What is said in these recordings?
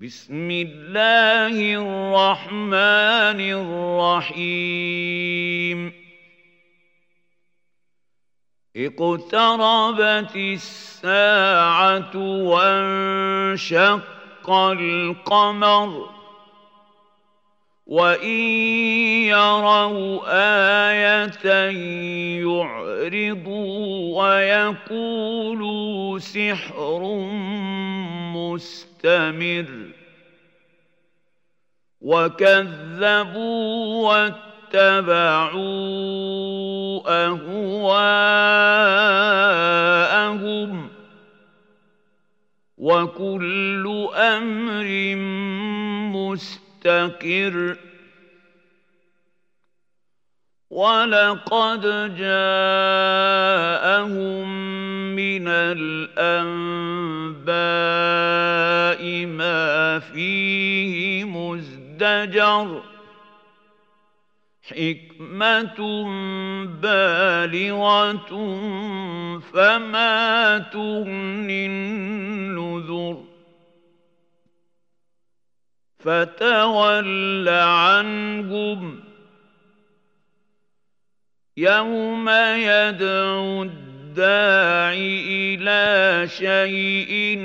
بسم الله الرحمن الرحيم. اقتربت الساعة وانشق القمر. وإن يروا آية يعرضوا ويقولوا سحر مستمر وكذبوا واتبعوا أهواءهم وكل أمر مستقر ولقد جاءهم من الأنباء ما فيه مزدجر حكمة بالغة فما تغني النذر فتول عنهم يوم يدعو الداعي إلى شيء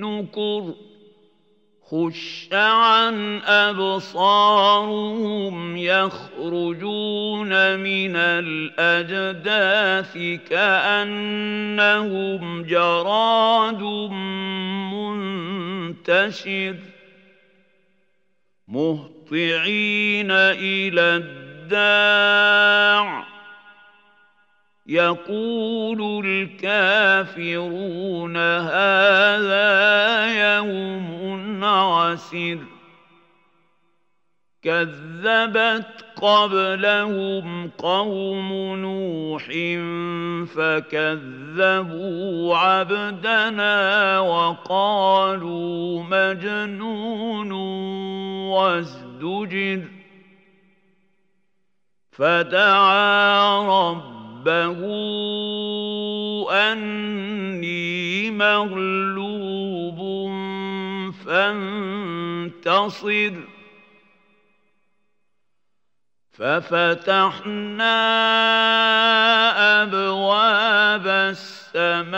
نكر خش عن أبصارهم يخرجون من الأجداث كأنهم جراد منتشر مهطعين إلى الداع. يقول الكافرون هذا يوم عسر كذبت قبلهم قوم نوح فكذبوا عبدنا وقالوا مجنون وازدجر فدعا ربه أني مغلوب فانتصر ففتحنا أبواب السماء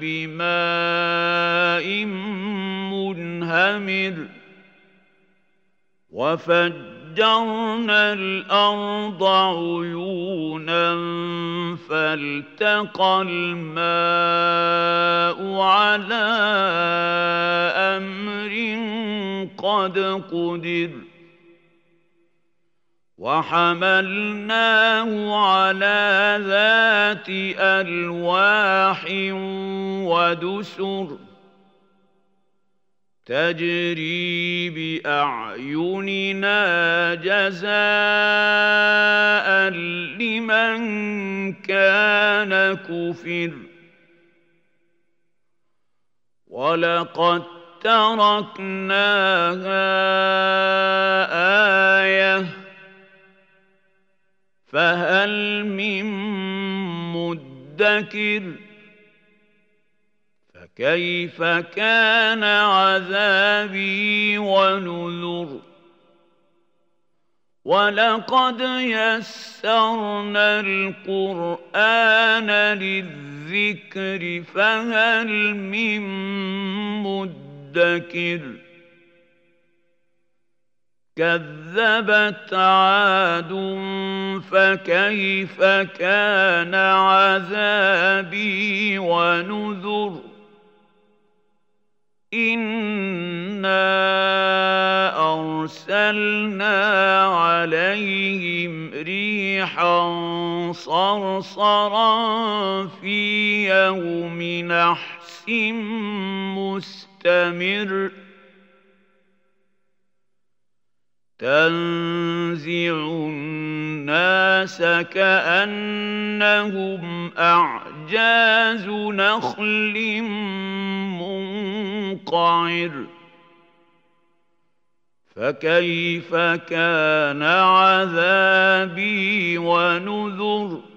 بماء منهمر وفجرنا الأرض عيونا فالتقى الماء على أمر قد قدر وحملناه على ذات ألواح ودسر تجري بأعيننا جزاء لمن كان كفر ولقد تركناها آيةً فهل من مدكر؟ فكيف كان عذابي ونذر؟ ولقد يسرنا القرآن للذكر فهل من مدكر؟ كذبت عاد فكيف كان عذابي ونذر إنا أرسلنا عليهم ريحا صرصرا في يوم نحس مستمر تنزع الناس كأنهم أعجاز نخل منقعر. فكيف كان عذابي ونذر؟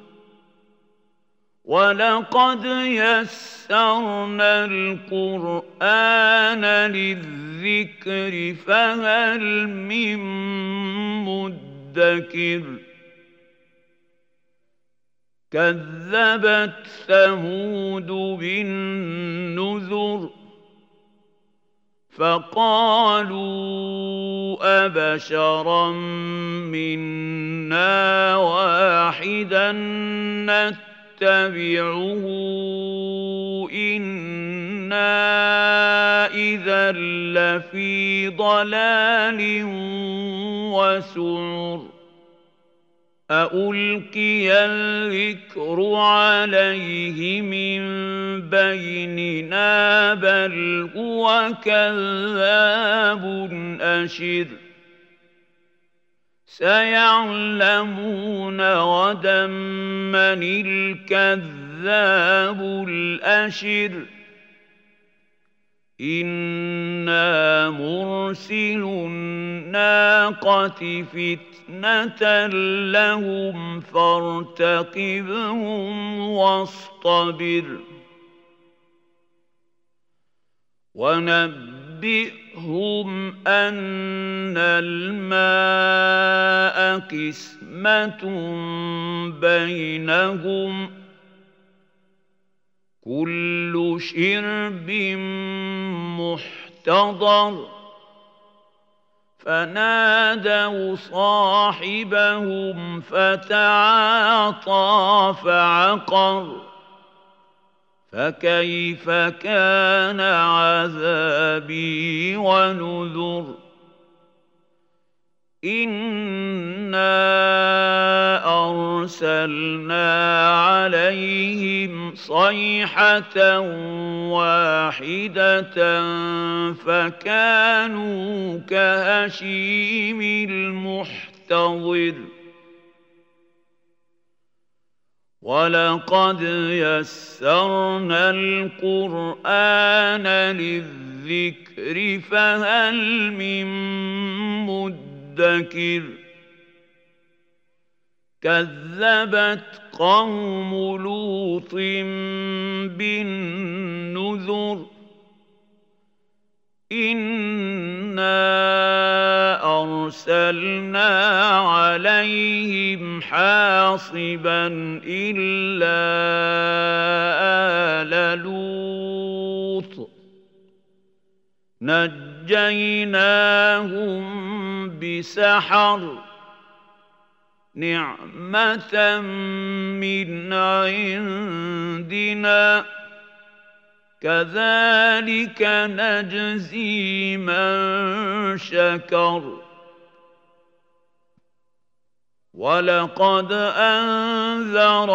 ولقد يسرنا القرآن للذكر فهل من مدكر كذبت ثمود بالنذر فقالوا أبشرا منا واحدا نتبعه إنا إذا لفي ضلال وسعر ألقي الذكر عليه من بيننا بل هو كذاب أشر سيعلمون غدا من الكذاب الأشر. إنا مرسل الناقة فتنة لهم فارتقبهم واصطبر. ونبئهم أن الماء قسمة بينهم ۖ. كل شرب محتضر. فنادوا صاحبهم فتعاطى فعقر. فكيف كان عذابي ونذر إنا أرسلنا عليهم صيحة واحدة فكانوا كهشيم المحتضر ولقد يسرنا القرآن للذكر فهل من مدكر كذبت قوم لوط بالنذر انا ارسلنا عليهم حاصبا الا ال لوط نجيناهم بسحر نعمة من عندنا كذلك نجزي من شكر. ولقد أنذرهم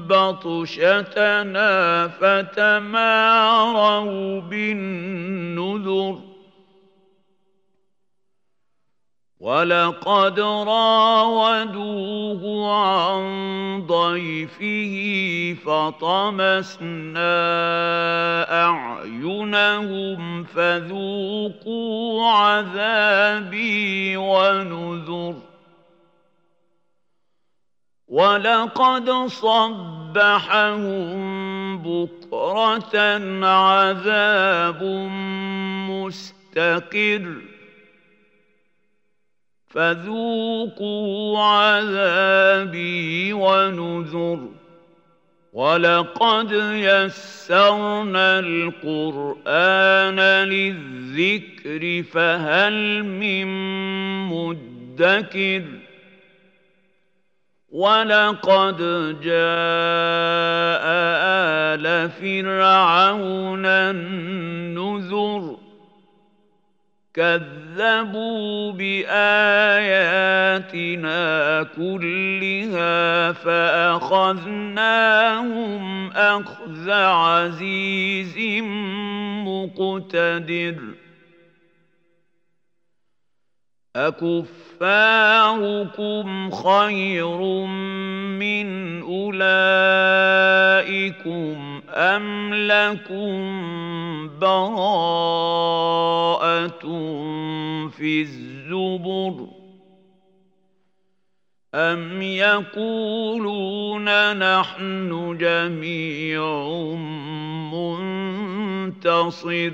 بطشتنا فتماروا بالنذر. ولقد راودوه عن ضيفه فطمسنا اعينهم فذوقوا عذابي ونذر ولقد صبحهم بكره عذاب مستقر فذوقوا عذابي ونذر. ولقد يسرنا القرآن للذكر فهل من مدكر؟ ولقد جاء آل فرعون النذر. كذبوا بآياتنا كلها فأخذناهم أخذ عزيز مقتدر. أكفاركم خير من أولئكم أم لكم براءة في الزبر أم يقولون نحن جميع منتصر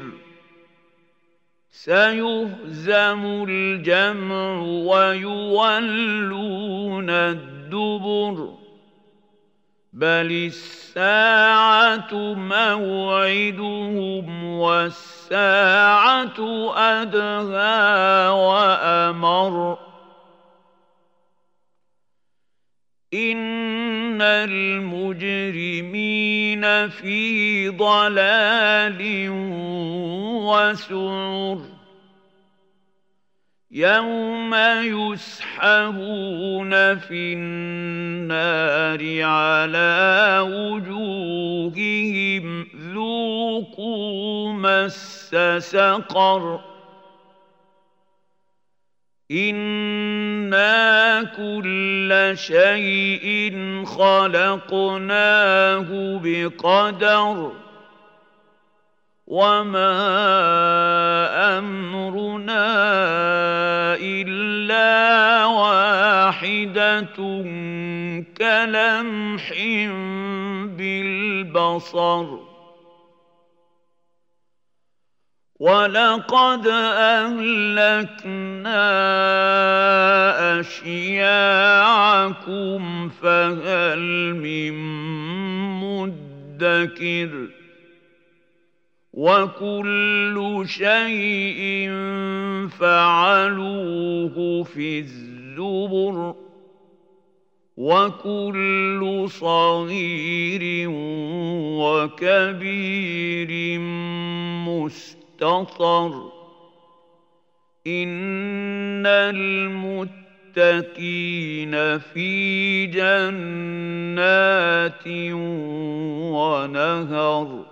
سيهزم الجمع ويولون الدبر بل الساعة موعدهم والساعة أدهى وأمر إن المجرمين في ضلال وسعر يوم يسحبون في النار على وجوههم ذوقوا مس سقر إنا كل شيء خلقناه بقدر وما أمرنا إلا واحدة كلمح بالبصر ولقد أهلكنا أشياعكم فهل من مدكر وكل شيء فعلوه في الزبر وكل صغير وكبير مستطر إن المتقين في جنات ونهر